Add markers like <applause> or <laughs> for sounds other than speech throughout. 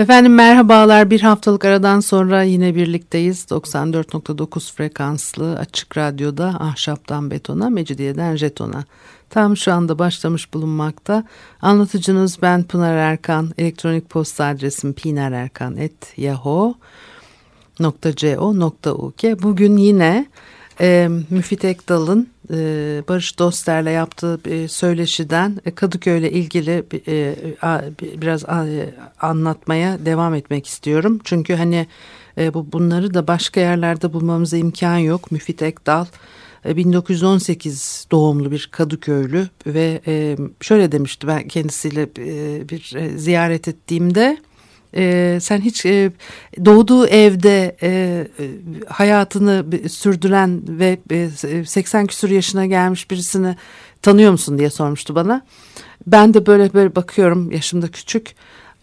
Efendim merhabalar. Bir haftalık aradan sonra yine birlikteyiz. 94.9 frekanslı açık radyoda ahşaptan betona, mecidiyeden jetona. Tam şu anda başlamış bulunmakta. Anlatıcınız ben Pınar Erkan. Elektronik posta adresim pinarerkan.yahoo.co.uk Bugün yine e, Müfit Ekdal'ın e, Barış Doster'le yaptığı bir söyleşiden e, Kadıköy'le ilgili e, biraz anlatmaya devam etmek istiyorum. Çünkü hani bu bunları da başka yerlerde bulmamıza imkan yok. Müfit Ekdal 1918 e, doğumlu bir Kadıköylü ve şöyle demişti ben kendisiyle bir ziyaret ettiğimde e, sen hiç e, doğduğu evde e, e hayatını sürdüren ve e, 80 küsur yaşına gelmiş birisini tanıyor musun diye sormuştu bana. Ben de böyle böyle bakıyorum yaşımda küçük.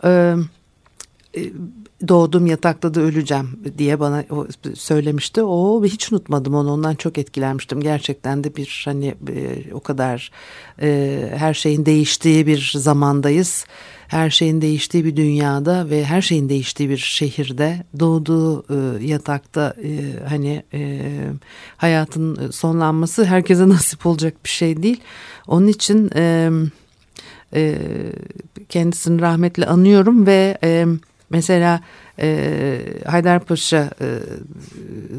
E, doğduğum yatakta da öleceğim diye bana söylemişti. O hiç unutmadım onu ondan çok etkilenmiştim. Gerçekten de bir hani e, o kadar e, her şeyin değiştiği bir zamandayız her şeyin değiştiği bir dünyada ve her şeyin değiştiği bir şehirde doğduğu e, yatakta e, hani e, hayatın sonlanması herkese <laughs> nasip olacak bir şey değil. Onun için e, e, kendisini rahmetle anıyorum ve e, mesela e, Haydarpaşa e,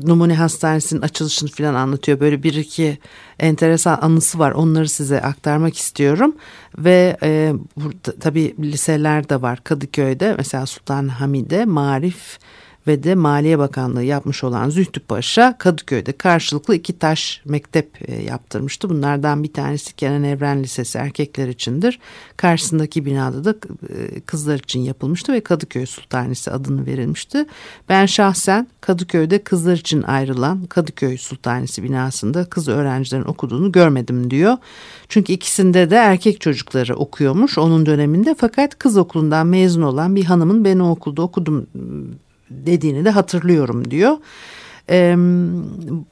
Numune Hastanesi'nin açılışını falan anlatıyor. Böyle bir iki enteresan anısı var. Onları size aktarmak istiyorum. Ve e, burada tabii liseler de var Kadıköy'de. Mesela Sultan Hamide, Marif ve de Maliye Bakanlığı yapmış olan Zühtü Paşa Kadıköy'de karşılıklı iki taş mektep e, yaptırmıştı. Bunlardan bir tanesi Kenan Evren Lisesi erkekler içindir. Karşısındaki binada da e, kızlar için yapılmıştı ve Kadıköy Sultanisi adını verilmişti. Ben şahsen Kadıköy'de kızlar için ayrılan Kadıköy Sultanisi binasında kız öğrencilerin okuduğunu görmedim diyor. Çünkü ikisinde de erkek çocukları okuyormuş onun döneminde fakat kız okulundan mezun olan bir hanımın ben o okulda okudum dediğini de hatırlıyorum diyor. Ee,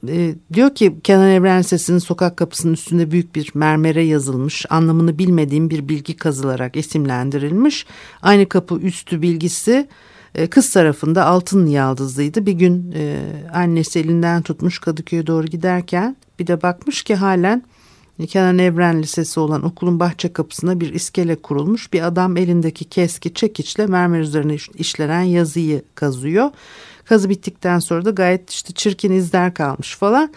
e, diyor ki Kenan Evren Sesi'nin sokak kapısının üstünde büyük bir mermere yazılmış anlamını bilmediğim bir bilgi kazılarak isimlendirilmiş. Aynı kapı üstü bilgisi e, kız tarafında altın yaldızlıydı. Bir gün e, annesi elinden tutmuş Kadıköy'e doğru giderken bir de bakmış ki halen Kenan Evren Lisesi olan okulun bahçe kapısına bir iskele kurulmuş. Bir adam elindeki keski çekiçle mermer üzerine işlenen yazıyı kazıyor. Kazı bittikten sonra da gayet işte çirkin izler kalmış falan.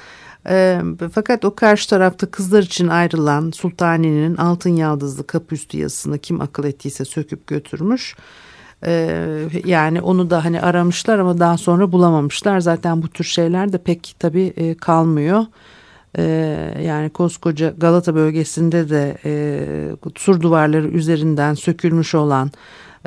E, fakat o karşı tarafta kızlar için ayrılan Sultani'nin altın yaldızlı kapüstü yazısını kim akıl ettiyse söküp götürmüş. Ee, yani onu da hani aramışlar ama daha sonra bulamamışlar. Zaten bu tür şeyler de pek tabii e, kalmıyor. Ee, yani koskoca Galata bölgesinde de e, sur duvarları üzerinden sökülmüş olan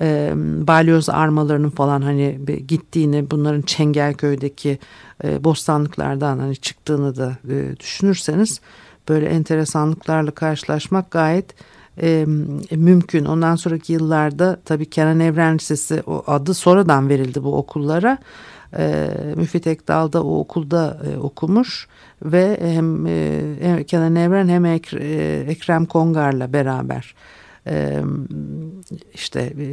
e, balyoz armalarının falan hani gittiğini bunların Çengelköy'deki e, bostanlıklardan hani çıktığını da e, düşünürseniz böyle enteresanlıklarla karşılaşmak gayet e, mümkün. Ondan sonraki yıllarda tabii Kenan Evren Lisesi o adı sonradan verildi bu okullara. E, Müfit Ekdal da o okulda e, okumuş ve hem, e, Kenan Evren hem Ek, e, Ekrem Kongar'la beraber e, işte e,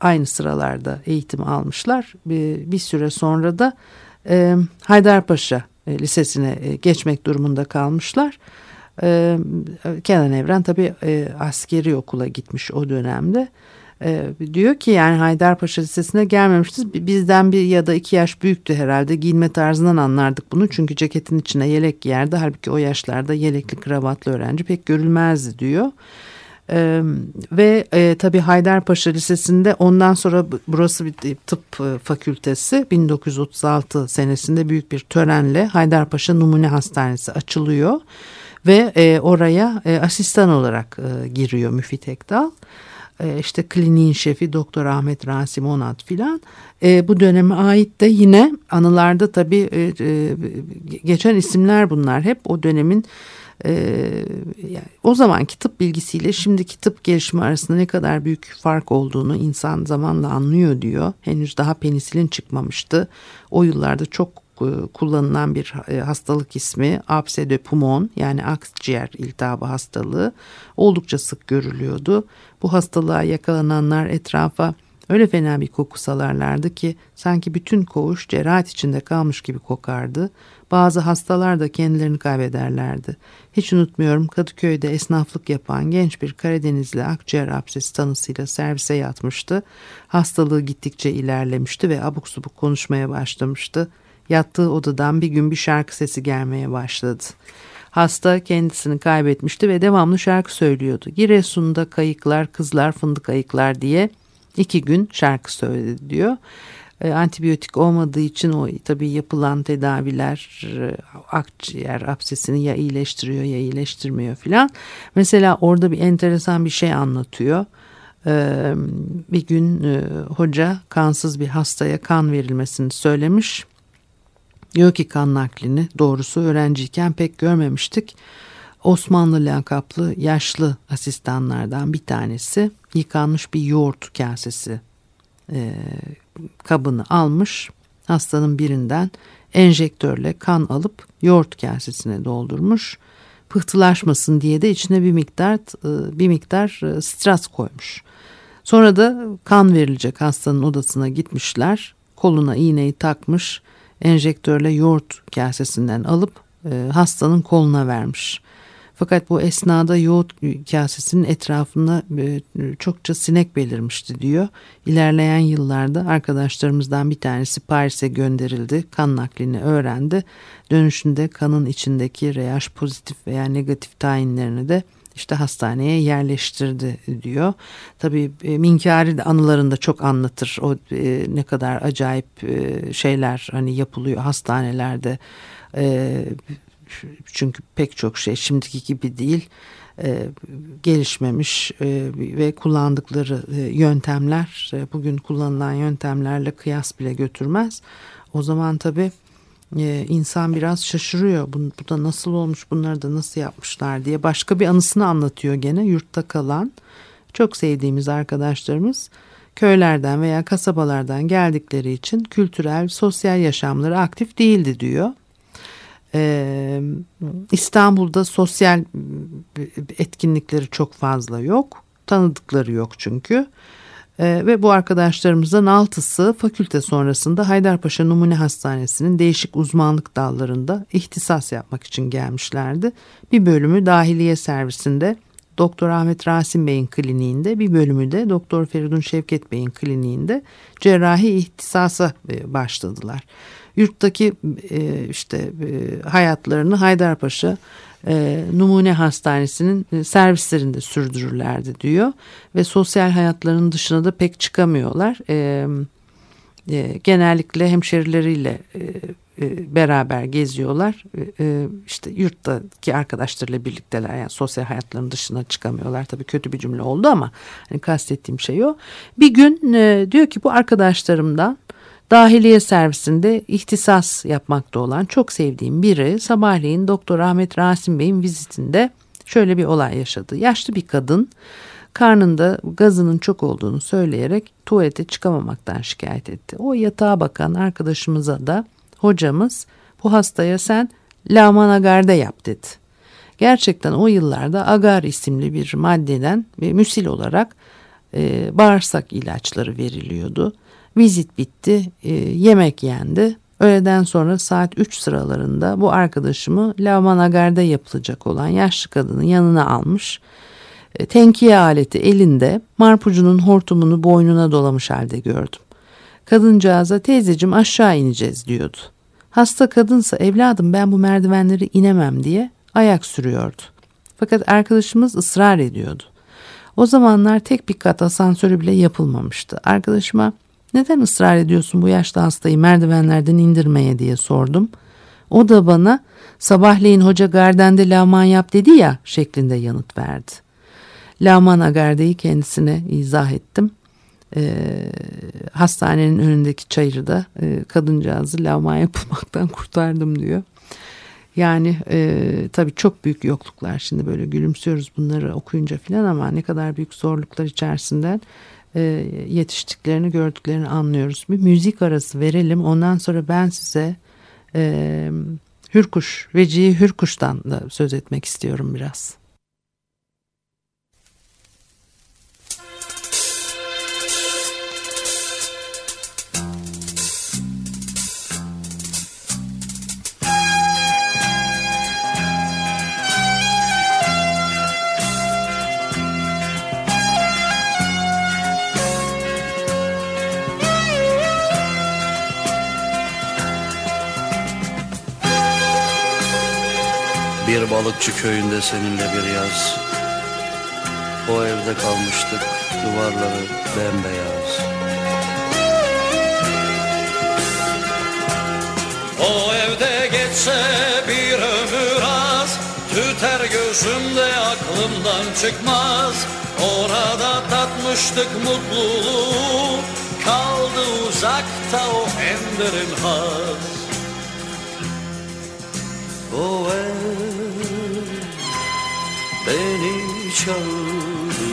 aynı sıralarda eğitim almışlar. Bir, bir süre sonra da e, Haydarpaşa e, Lisesi'ne e, geçmek durumunda kalmışlar. E, Kenan Evren tabii e, askeri okula gitmiş o dönemde. E, diyor ki yani Haydarpaşa Lisesi'ne gelmemiştiz. Bizden bir ya da iki yaş büyüktü herhalde. Giyinme tarzından anlardık bunu. Çünkü ceketin içine yelek giyerdi. Halbuki o yaşlarda yelekli kravatlı öğrenci pek görülmezdi diyor. Ee, ve e, tabii Haydarpaşa Lisesi'nde ondan sonra burası bir tıp e, fakültesi 1936 senesinde büyük bir törenle Haydarpaşa Numune Hastanesi açılıyor ve e, oraya e, asistan olarak e, giriyor Müfit Ekdal. e, işte kliniğin şefi Doktor Ahmet Rasim Onat filan e, bu döneme ait de yine anılarda tabii e, e, geçen isimler bunlar hep o dönemin e, yani o zamanki tıp bilgisiyle şimdiki tıp gelişimi arasında ne kadar büyük fark olduğunu insan zamanla anlıyor diyor. Henüz daha penisilin çıkmamıştı. O yıllarda çok kullanılan bir e, hastalık ismi apse de poumon yani akciğer iltihabı hastalığı oldukça sık görülüyordu. Bu hastalığa yakalananlar etrafa öyle fena bir koku salarlardı ki sanki bütün koğuş cerahat içinde kalmış gibi kokardı. Bazı hastalar da kendilerini kaybederlerdi. Hiç unutmuyorum Kadıköy'de esnaflık yapan genç bir Karadenizli akciğer absesi tanısıyla servise yatmıştı. Hastalığı gittikçe ilerlemişti ve abuk subuk konuşmaya başlamıştı. Yattığı odadan bir gün bir şarkı sesi gelmeye başladı. Hasta kendisini kaybetmişti ve devamlı şarkı söylüyordu. Giresun'da kayıklar, kızlar, fındık ayıklar diye iki gün şarkı söyledi diyor. E, antibiyotik olmadığı için o tabii yapılan tedaviler e, akciğer absesini ya iyileştiriyor ya iyileştirmiyor filan. Mesela orada bir enteresan bir şey anlatıyor. E, bir gün hoca kansız bir hastaya kan verilmesini söylemiş. Diyor ki kan naklini doğrusu öğrenciyken pek görmemiştik. Osmanlı lakaplı yaşlı asistanlardan bir tanesi yıkanmış bir yoğurt kasesi e, kabını almış hastanın birinden enjektörle kan alıp yoğurt kasesine doldurmuş. Pıhtılaşmasın diye de içine bir miktar e, bir miktar e, stras koymuş. Sonra da kan verilecek hastanın odasına gitmişler. Koluna iğneyi takmış enjektörle yoğurt kasesinden alıp e, hastanın koluna vermiş. Fakat bu esnada yoğurt kasesinin etrafında e, çokça sinek belirmişti diyor. İlerleyen yıllarda arkadaşlarımızdan bir tanesi Paris'e gönderildi. Kan naklini öğrendi. Dönüşünde kanın içindeki RH pozitif veya negatif tayinlerini de işte hastaneye yerleştirdi diyor. Tabii e, Minkari de anılarında çok anlatır o e, ne kadar acayip e, şeyler hani yapılıyor hastanelerde. Çünkü pek çok şey şimdiki gibi değil gelişmemiş ve kullandıkları yöntemler bugün kullanılan yöntemlerle kıyas bile götürmez. O zaman tabii e, insan biraz şaşırıyor. Bu, bu da nasıl olmuş bunları da nasıl yapmışlar diye. Başka bir anısını anlatıyor gene yurtta kalan çok sevdiğimiz arkadaşlarımız köylerden veya kasabalardan geldikleri için kültürel, sosyal yaşamları aktif değildi diyor. Ee, İstanbul'da sosyal etkinlikleri çok fazla yok. Tanıdıkları yok çünkü. Ee, ve bu arkadaşlarımızdan altısı fakülte sonrasında Haydarpaşa Numune Hastanesi'nin değişik uzmanlık dallarında ihtisas yapmak için gelmişlerdi. Bir bölümü dahiliye servisinde Doktor Ahmet Rasim Bey'in kliniğinde bir bölümü de Doktor Feridun Şevket Bey'in kliniğinde cerrahi ihtisasa e, başladılar. Yurttaki e, işte e, hayatlarını Haydarpaşa e, Numune Hastanesi'nin e, servislerinde sürdürürlerdi diyor ve sosyal hayatlarının dışına da pek çıkamıyorlar. E, e, genellikle hemşerileriyle e, e, beraber geziyorlar. E, e, işte yurttaki arkadaşlarıyla birlikteler. Yani sosyal hayatlarının dışına çıkamıyorlar. Tabii kötü bir cümle oldu ama hani kastettiğim şey o. Bir gün e, diyor ki bu arkadaşlarımdan Dahiliye servisinde ihtisas yapmakta olan çok sevdiğim biri sabahleyin Doktor Ahmet Rasim Bey'in vizitinde şöyle bir olay yaşadı. Yaşlı bir kadın karnında gazının çok olduğunu söyleyerek tuvalete çıkamamaktan şikayet etti. O yatağa bakan arkadaşımıza da hocamız bu hastaya sen laman agarda yap dedi. Gerçekten o yıllarda agar isimli bir maddeden ve müsil olarak e, bağırsak ilaçları veriliyordu. Vizit bitti, e, yemek yendi. Öğleden sonra saat 3 sıralarında bu arkadaşımı Lavmanagar'da yapılacak olan yaşlı kadının yanına almış. E, tenkiye aleti elinde marpucunun hortumunu boynuna dolamış halde gördüm. Kadıncağıza teyzecim aşağı ineceğiz diyordu. Hasta kadınsa evladım ben bu merdivenleri inemem diye ayak sürüyordu. Fakat arkadaşımız ısrar ediyordu. O zamanlar tek bir kat asansörü bile yapılmamıştı. Arkadaşıma neden ısrar ediyorsun bu yaşlı hastayı merdivenlerden indirmeye diye sordum. O da bana sabahleyin hoca gardende laman yap dedi ya şeklinde yanıt verdi. Laman Agarde'yi kendisine izah ettim. E, hastanenin önündeki çayırda e, kadıncağızı lavman yapılmaktan <laughs> kurtardım diyor. Yani e, tabii çok büyük yokluklar şimdi böyle gülümsüyoruz bunları okuyunca filan ama ne kadar büyük zorluklar içerisinden e, yetiştiklerini gördüklerini anlıyoruz. Bir müzik arası verelim ondan sonra ben size e, Hürkuş, Vecihi Hürkuş'tan da söz etmek istiyorum biraz. Balıkçı köyünde seninle bir yaz. O evde kalmıştık duvarları bembeyaz. O evde geçse bir ömür az Tüter gözümde aklımdan çıkmaz. Orada tatmıştık mutluluğu Kaldı uzakta o enderin haz. O ev beni çağırdı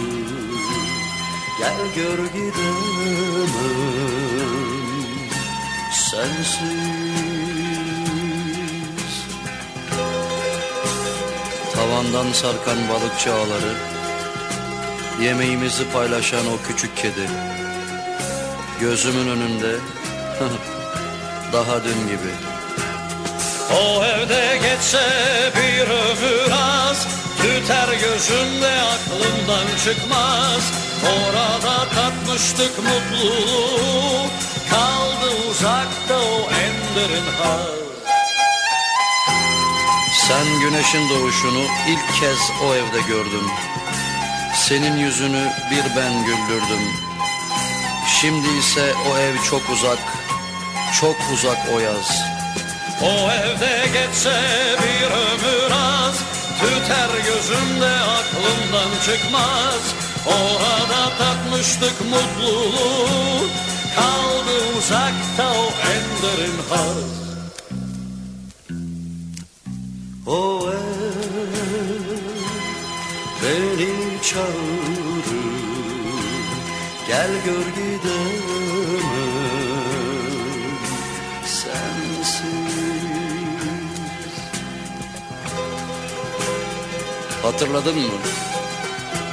Gel gör gidemem. Sensiz. Tavandan sarkan balıkçı ağları Yemeğimizi paylaşan o küçük kedi Gözümün önünde <laughs> Daha dün gibi. O evde geçse bir ömür az Tüter gözümde aklımdan çıkmaz. Orada tatmıştık mutluluğu Kaldı uzakta o enderin haz Sen güneşin doğuşunu ilk kez o evde gördüm Senin yüzünü bir ben güldürdüm. Şimdi ise o ev çok uzak Çok uzak o yaz. O evde geçse bir ömür Tüter gözümde aklımdan çıkmaz. Orada tatmıştık mutluluğu. Kaldı uzakta o enderin haz. O ev beni çağırır Gel gör gidemem Hatırladın mı?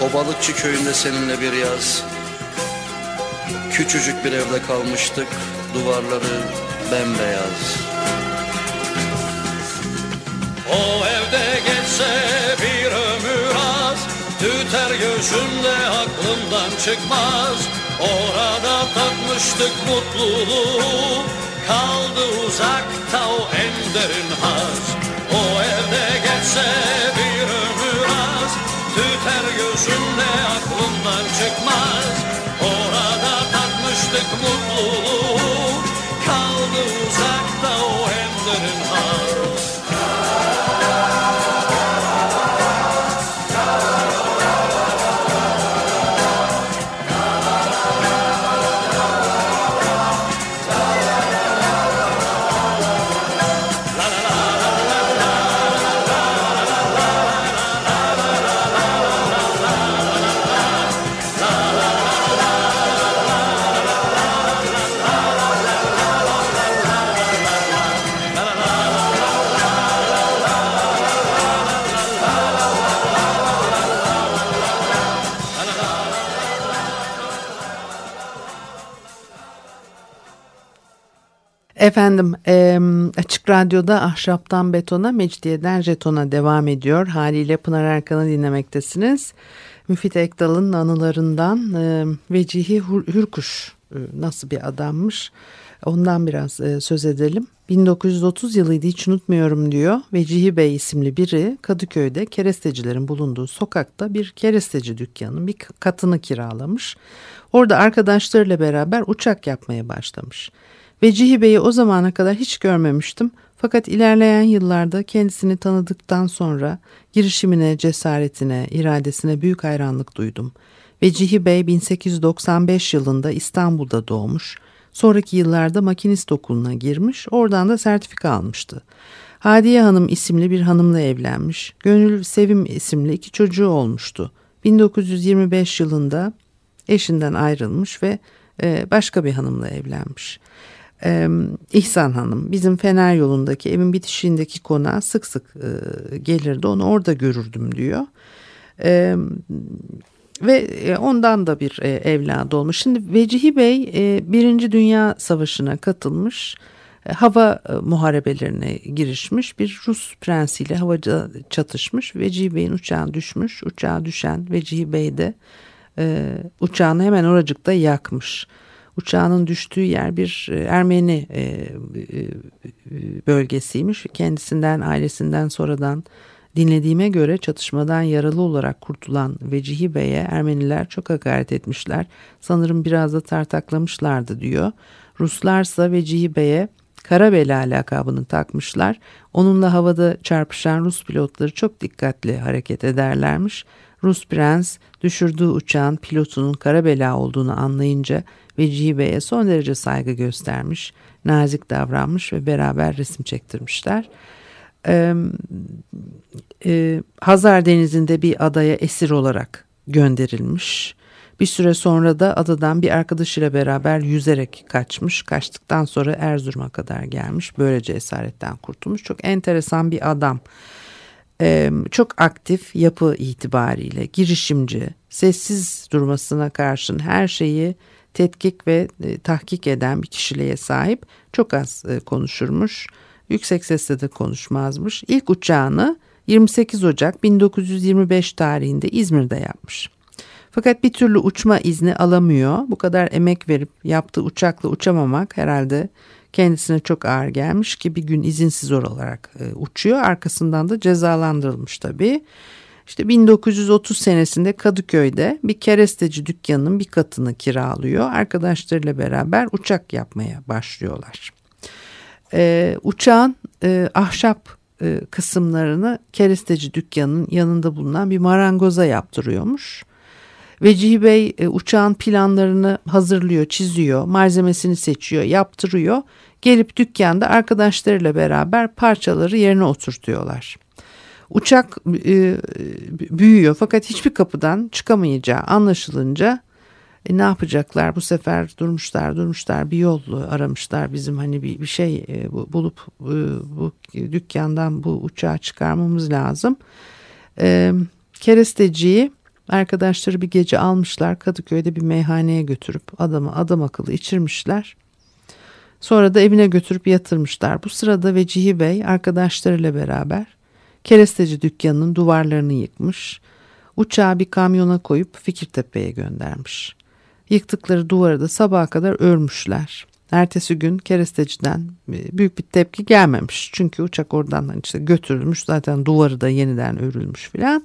O balıkçı köyünde seninle bir yaz. Küçücük bir evde kalmıştık, duvarları bembeyaz. O evde geçse bir ömür az, tüter gözümde aklımdan çıkmaz. Orada tatmıştık mutluluğu, kaldı uzakta o en derin haz. O evde geçse bir Tüter gözümde aklımdan çıkmaz Efendim e, Açık Radyo'da Ahşaptan Betona, Mecidiyeden Jeton'a devam ediyor. Haliyle Pınar Erkan'ı dinlemektesiniz. Müfit Ekdal'ın anılarından e, Vecihi Hürkuş e, nasıl bir adammış ondan biraz e, söz edelim. 1930 yılıydı hiç unutmuyorum diyor. Vecihi Bey isimli biri Kadıköy'de kerestecilerin bulunduğu sokakta bir keresteci dükkanının bir katını kiralamış. Orada arkadaşlarıyla beraber uçak yapmaya başlamış. Vecihi Bey'i o zamana kadar hiç görmemiştim. Fakat ilerleyen yıllarda kendisini tanıdıktan sonra girişimine, cesaretine, iradesine büyük hayranlık duydum. Vecihi Bey 1895 yılında İstanbul'da doğmuş. Sonraki yıllarda makinist okuluna girmiş, oradan da sertifika almıştı. Hadiye Hanım isimli bir hanımla evlenmiş. Gönül Sevim isimli iki çocuğu olmuştu. 1925 yılında eşinden ayrılmış ve e, başka bir hanımla evlenmiş. Ee, İhsan Hanım bizim Fener yolundaki evin bitişiğindeki konağa sık sık e, gelirdi onu orada görürdüm diyor. Ee, ve ondan da bir e, evladı olmuş. Şimdi Vecihi Bey e, Birinci Dünya Savaşı'na katılmış hava muharebelerine girişmiş bir Rus prensiyle havacı çatışmış. Vecihi Bey'in uçağı düşmüş. Uçağa düşen Vecihi Bey de e, uçağını hemen oracıkta yakmış. Uçağının düştüğü yer bir Ermeni e, e, bölgesiymiş. Kendisinden ailesinden sonradan dinlediğime göre çatışmadan yaralı olarak kurtulan Vecihi Bey'e Ermeniler çok hakaret etmişler. Sanırım biraz da tartaklamışlardı diyor. Ruslarsa Vecihi Bey'e Karabela lakabını takmışlar. Onunla havada çarpışan Rus pilotları çok dikkatli hareket ederlermiş. Rus prens düşürdüğü uçağın pilotunun Karabela olduğunu anlayınca Vecihi Bey'e son derece saygı göstermiş, nazik davranmış ve beraber resim çektirmişler. Ee, e, Hazar Denizi'nde bir adaya esir olarak gönderilmiş. Bir süre sonra da adadan bir arkadaşıyla beraber yüzerek kaçmış. Kaçtıktan sonra Erzurum'a kadar gelmiş. Böylece esaretten kurtulmuş. Çok enteresan bir adam. Ee, çok aktif yapı itibariyle girişimci, sessiz durmasına karşın her şeyi tetkik ve e, tahkik eden bir kişiliğe sahip. Çok az e, konuşurmuş. Yüksek sesle de konuşmazmış. İlk uçağını 28 Ocak 1925 tarihinde İzmir'de yapmış. Fakat bir türlü uçma izni alamıyor. Bu kadar emek verip yaptığı uçakla uçamamak herhalde kendisine çok ağır gelmiş ki bir gün izinsiz olarak e, uçuyor. Arkasından da cezalandırılmış tabii. İşte 1930 senesinde Kadıköy'de bir keresteci dükkanının bir katını kiralıyor. Arkadaşlarıyla beraber uçak yapmaya başlıyorlar. Ee, uçağın e, ahşap e, kısımlarını keresteci dükkanının yanında bulunan bir marangoza yaptırıyormuş. Vecihi Bey e, uçağın planlarını hazırlıyor, çiziyor, malzemesini seçiyor, yaptırıyor. Gelip dükkanda arkadaşlarıyla beraber parçaları yerine oturtuyorlar. Uçak e, büyüyor fakat hiçbir kapıdan çıkamayacağı anlaşılınca e, ne yapacaklar bu sefer durmuşlar durmuşlar bir yol aramışlar bizim hani bir, bir şey e, bulup e, bu dükkandan bu uçağı çıkarmamız lazım. E, keresteciyi arkadaşları bir gece almışlar Kadıköy'de bir meyhaneye götürüp adamı adam akıllı içirmişler. Sonra da evine götürüp yatırmışlar. Bu sırada Vecihi Bey arkadaşlarıyla beraber keresteci dükkanının duvarlarını yıkmış. Uçağı bir kamyona koyup Fikirtepe'ye göndermiş. Yıktıkları duvarı da sabaha kadar örmüşler. Ertesi gün keresteciden e, büyük bir tepki gelmemiş. Çünkü uçak oradan işte götürülmüş zaten duvarı da yeniden örülmüş filan.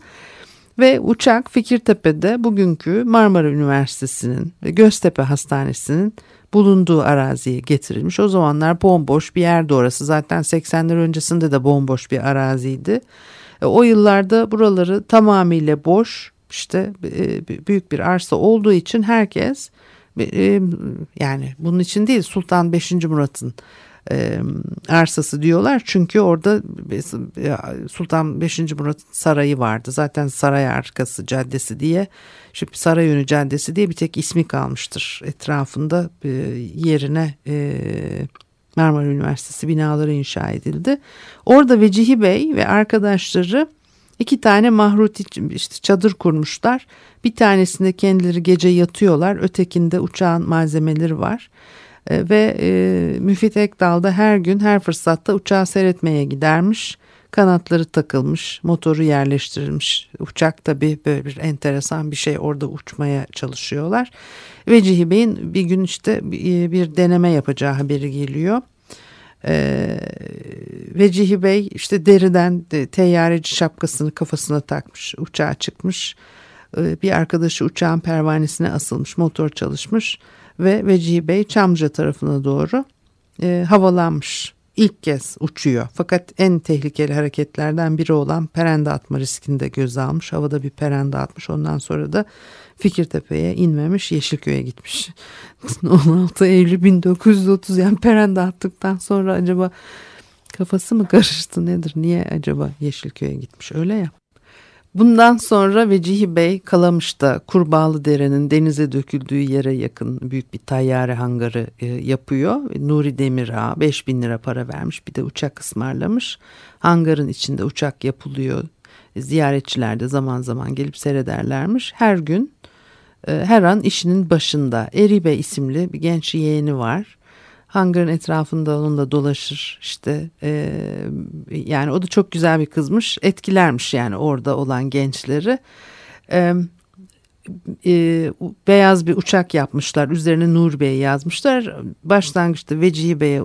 Ve uçak Fikirtepe'de bugünkü Marmara Üniversitesi'nin ve Göztepe Hastanesi'nin bulunduğu araziye getirilmiş. O zamanlar bomboş bir yerde orası. Zaten 80'ler öncesinde de bomboş bir araziydi. E, o yıllarda buraları tamamıyla boş işte e, büyük bir arsa olduğu için herkes e, yani bunun için değil Sultan 5. Murat'ın arsası diyorlar. Çünkü orada Sultan 5. Murat sarayı vardı. Zaten saray arkası caddesi diye şimdi saray yönü caddesi diye bir tek ismi kalmıştır. Etrafında yerine Marmara Üniversitesi binaları inşa edildi. Orada Vecihi Bey ve arkadaşları iki tane mahruti işte çadır kurmuşlar. Bir tanesinde kendileri gece yatıyorlar. Ötekinde uçağın malzemeleri var. E, ve e, Müfit Ekdal da her gün her fırsatta uçağı seyretmeye gidermiş. Kanatları takılmış, motoru yerleştirilmiş. Uçak tabii böyle bir enteresan bir şey orada uçmaya çalışıyorlar. Vecihi Bey'in bir gün işte bir deneme yapacağı haberi geliyor. Ee, Vecihi Bey işte deriden de, teyyareci şapkasını kafasına takmış, uçağa çıkmış. Ee, bir arkadaşı uçağın pervanesine asılmış, motor çalışmış ve Vecihi Bey Çamlıca tarafına doğru e, havalanmış. ilk kez uçuyor. Fakat en tehlikeli hareketlerden biri olan perende atma riskini de göze almış. Havada bir perende atmış. Ondan sonra da Fikirtepe'ye inmemiş Yeşilköy'e gitmiş. <laughs> 16 Eylül 1930 yani perende attıktan sonra acaba kafası mı karıştı nedir? Niye acaba Yeşilköy'e gitmiş öyle ya. Bundan sonra Vecihi Bey Kalamış'ta Kurbağalı Dere'nin denize döküldüğü yere yakın büyük bir tayyare hangarı e, yapıyor. Nuri Demirağ 5 bin lira para vermiş bir de uçak ısmarlamış. Hangarın içinde uçak yapılıyor. Ziyaretçiler de zaman zaman gelip seyrederlermiş. Her gün e, her an işinin başında Eribe isimli bir genç yeğeni var hangarın etrafında onunla dolaşır işte e, yani o da çok güzel bir kızmış. Etkilermiş yani orada olan gençleri. E, e, beyaz bir uçak yapmışlar üzerine Nur Bey yazmışlar. Başlangıçta Vecihi Bey'e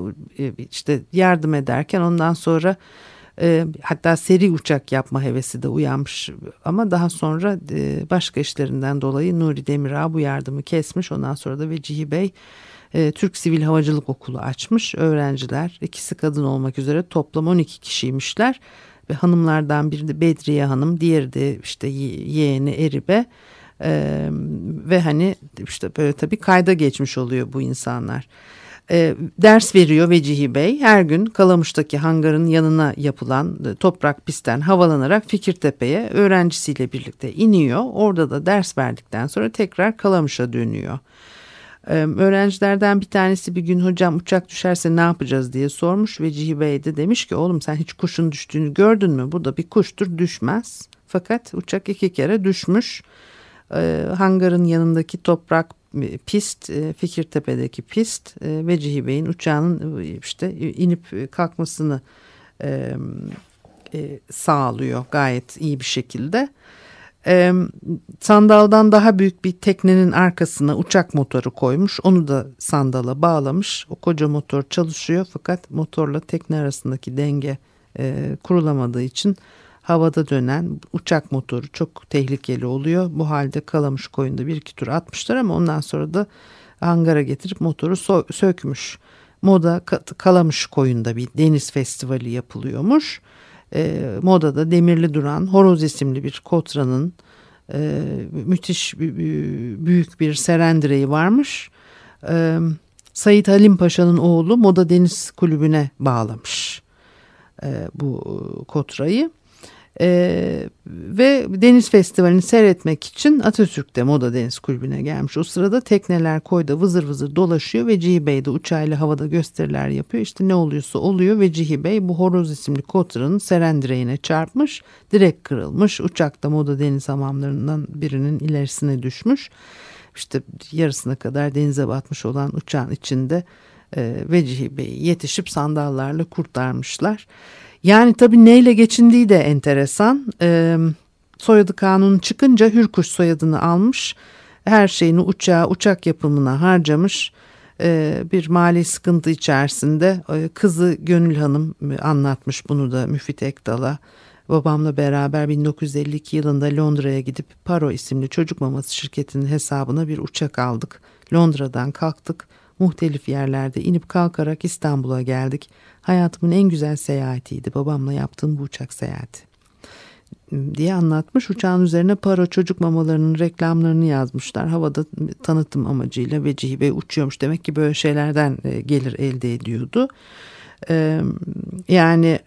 işte yardım ederken ondan sonra e, hatta seri uçak yapma hevesi de uyanmış. Ama daha sonra e, başka işlerinden dolayı Nuri Demirağ bu yardımı kesmiş. Ondan sonra da Vecihi Bey e, Türk Sivil Havacılık Okulu açmış. Öğrenciler ikisi kadın olmak üzere toplam 12 kişiymişler. Ve hanımlardan biri de Bedriye Hanım, diğeri de işte yeğeni Eribe. Ee, ve hani işte böyle tabii kayda geçmiş oluyor bu insanlar. Ee, ders veriyor Vecihi Bey. Her gün Kalamış'taki hangarın yanına yapılan e, toprak pistten havalanarak Fikirtepe'ye öğrencisiyle birlikte iniyor. Orada da ders verdikten sonra tekrar Kalamış'a dönüyor. Öğrencilerden bir tanesi bir gün hocam uçak düşerse ne yapacağız diye sormuş ve Cihi Bey de demiş ki oğlum sen hiç kuşun düştüğünü gördün mü? Bu da bir kuştur düşmez. Fakat uçak iki kere düşmüş. Hangarın yanındaki toprak pist, Fikirtepe'deki pist ve Cihi Bey'in uçağının işte inip kalkmasını sağlıyor gayet iyi bir şekilde e, sandaldan daha büyük bir teknenin arkasına uçak motoru koymuş. Onu da sandala bağlamış. O koca motor çalışıyor fakat motorla tekne arasındaki denge e, kurulamadığı için havada dönen uçak motoru çok tehlikeli oluyor. Bu halde Kalamış koyunda bir iki tur atmışlar ama ondan sonra da hangara getirip motoru so sökmüş. Moda Kalamış koyunda bir deniz festivali yapılıyormuş e, modada demirli duran Horoz isimli bir kotranın e, müthiş büyük bir serendireyi varmış. E, Sayit Halim Paşa'nın oğlu Moda Deniz Kulübü'ne bağlamış e, bu kotrayı. Ee, ve Deniz Festivali'ni seyretmek için Atatürk'te Moda Deniz Kulübü'ne gelmiş. O sırada tekneler koyda vızır vızır dolaşıyor ve Cihi Bey de uçağıyla havada gösteriler yapıyor. İşte ne oluyorsa oluyor ve Cihi Bey bu horoz isimli kotranın seren direğine çarpmış. Direk kırılmış. Uçakta Moda Deniz hamamlarından birinin ilerisine düşmüş. İşte yarısına kadar denize batmış olan uçağın içinde e, Vecihi Bey'i yetişip sandallarla kurtarmışlar. Yani tabii neyle geçindiği de enteresan. E, soyadı kanunu çıkınca Hürkuş soyadını almış. Her şeyini uçağa, uçak yapımına harcamış. E, bir mali sıkıntı içerisinde e, kızı Gönül Hanım anlatmış bunu da Müfit Ekdal'a. Babamla beraber 1952 yılında Londra'ya gidip Paro isimli çocuk maması şirketinin hesabına bir uçak aldık. Londra'dan kalktık. Muhtelif yerlerde inip kalkarak İstanbul'a geldik. Hayatımın en güzel seyahatiydi babamla yaptığım bu uçak seyahati diye anlatmış. Uçağın üzerine para çocuk mamalarının reklamlarını yazmışlar. Havada tanıtım amacıyla Vecihi Bey uçuyormuş. Demek ki böyle şeylerden e, gelir elde ediyordu. Yani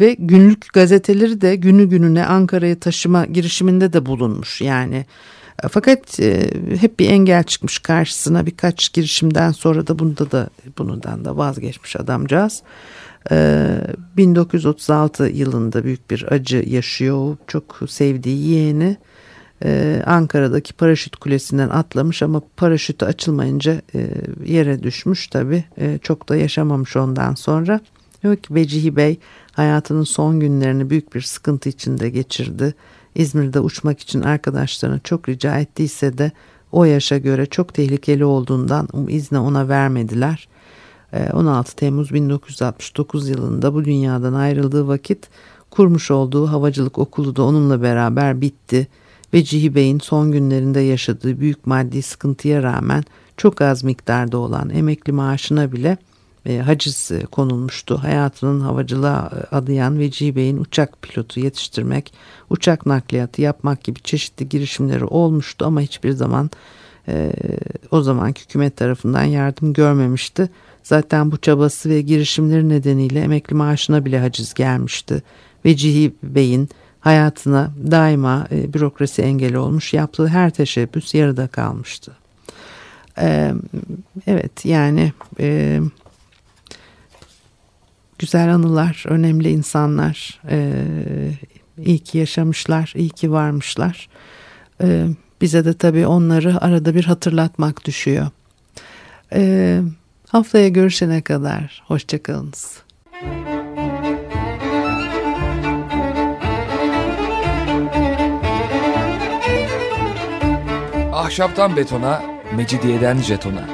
ve günlük gazeteleri de günü gününe Ankara'ya taşıma girişiminde de bulunmuş. Yani fakat e, hep bir engel çıkmış karşısına birkaç girişimden sonra da bunda da bundan da vazgeçmiş adamcağız. E, 1936 yılında büyük bir acı yaşıyor. Çok sevdiği yeğeni e, Ankara'daki paraşüt kulesinden atlamış ama paraşütü açılmayınca e, yere düşmüş tabi. E, çok da yaşamamış ondan sonra. Yok Vecihi Bey hayatının son günlerini büyük bir sıkıntı içinde geçirdi İzmir'de uçmak için arkadaşlarına çok rica ettiyse de o yaşa göre çok tehlikeli olduğundan izni ona vermediler. 16 ee, Temmuz 1969 yılında bu dünyadan ayrıldığı vakit kurmuş olduğu havacılık okulu da onunla beraber bitti ve Cihi Bey'in son günlerinde yaşadığı büyük maddi sıkıntıya rağmen çok az miktarda olan emekli maaşına bile e, haciz e, konulmuştu. Hayatının havacılığa e, adayan Vecihi Bey'in uçak pilotu yetiştirmek, uçak nakliyatı yapmak gibi çeşitli girişimleri olmuştu ama hiçbir zaman e, o zamanki hükümet tarafından yardım görmemişti. Zaten bu çabası ve girişimleri nedeniyle emekli maaşına bile haciz gelmişti. Vecihi Bey'in hayatına daima e, bürokrasi engeli olmuş yaptığı her teşebbüs yarıda kalmıştı. Evet yani güzel anılar, önemli insanlar, e, iyi ki yaşamışlar, iyi ki varmışlar. E, bize de tabii onları arada bir hatırlatmak düşüyor. E, haftaya görüşene kadar hoşçakalınız. Ahşaptan betona, mecidiyeden jetona.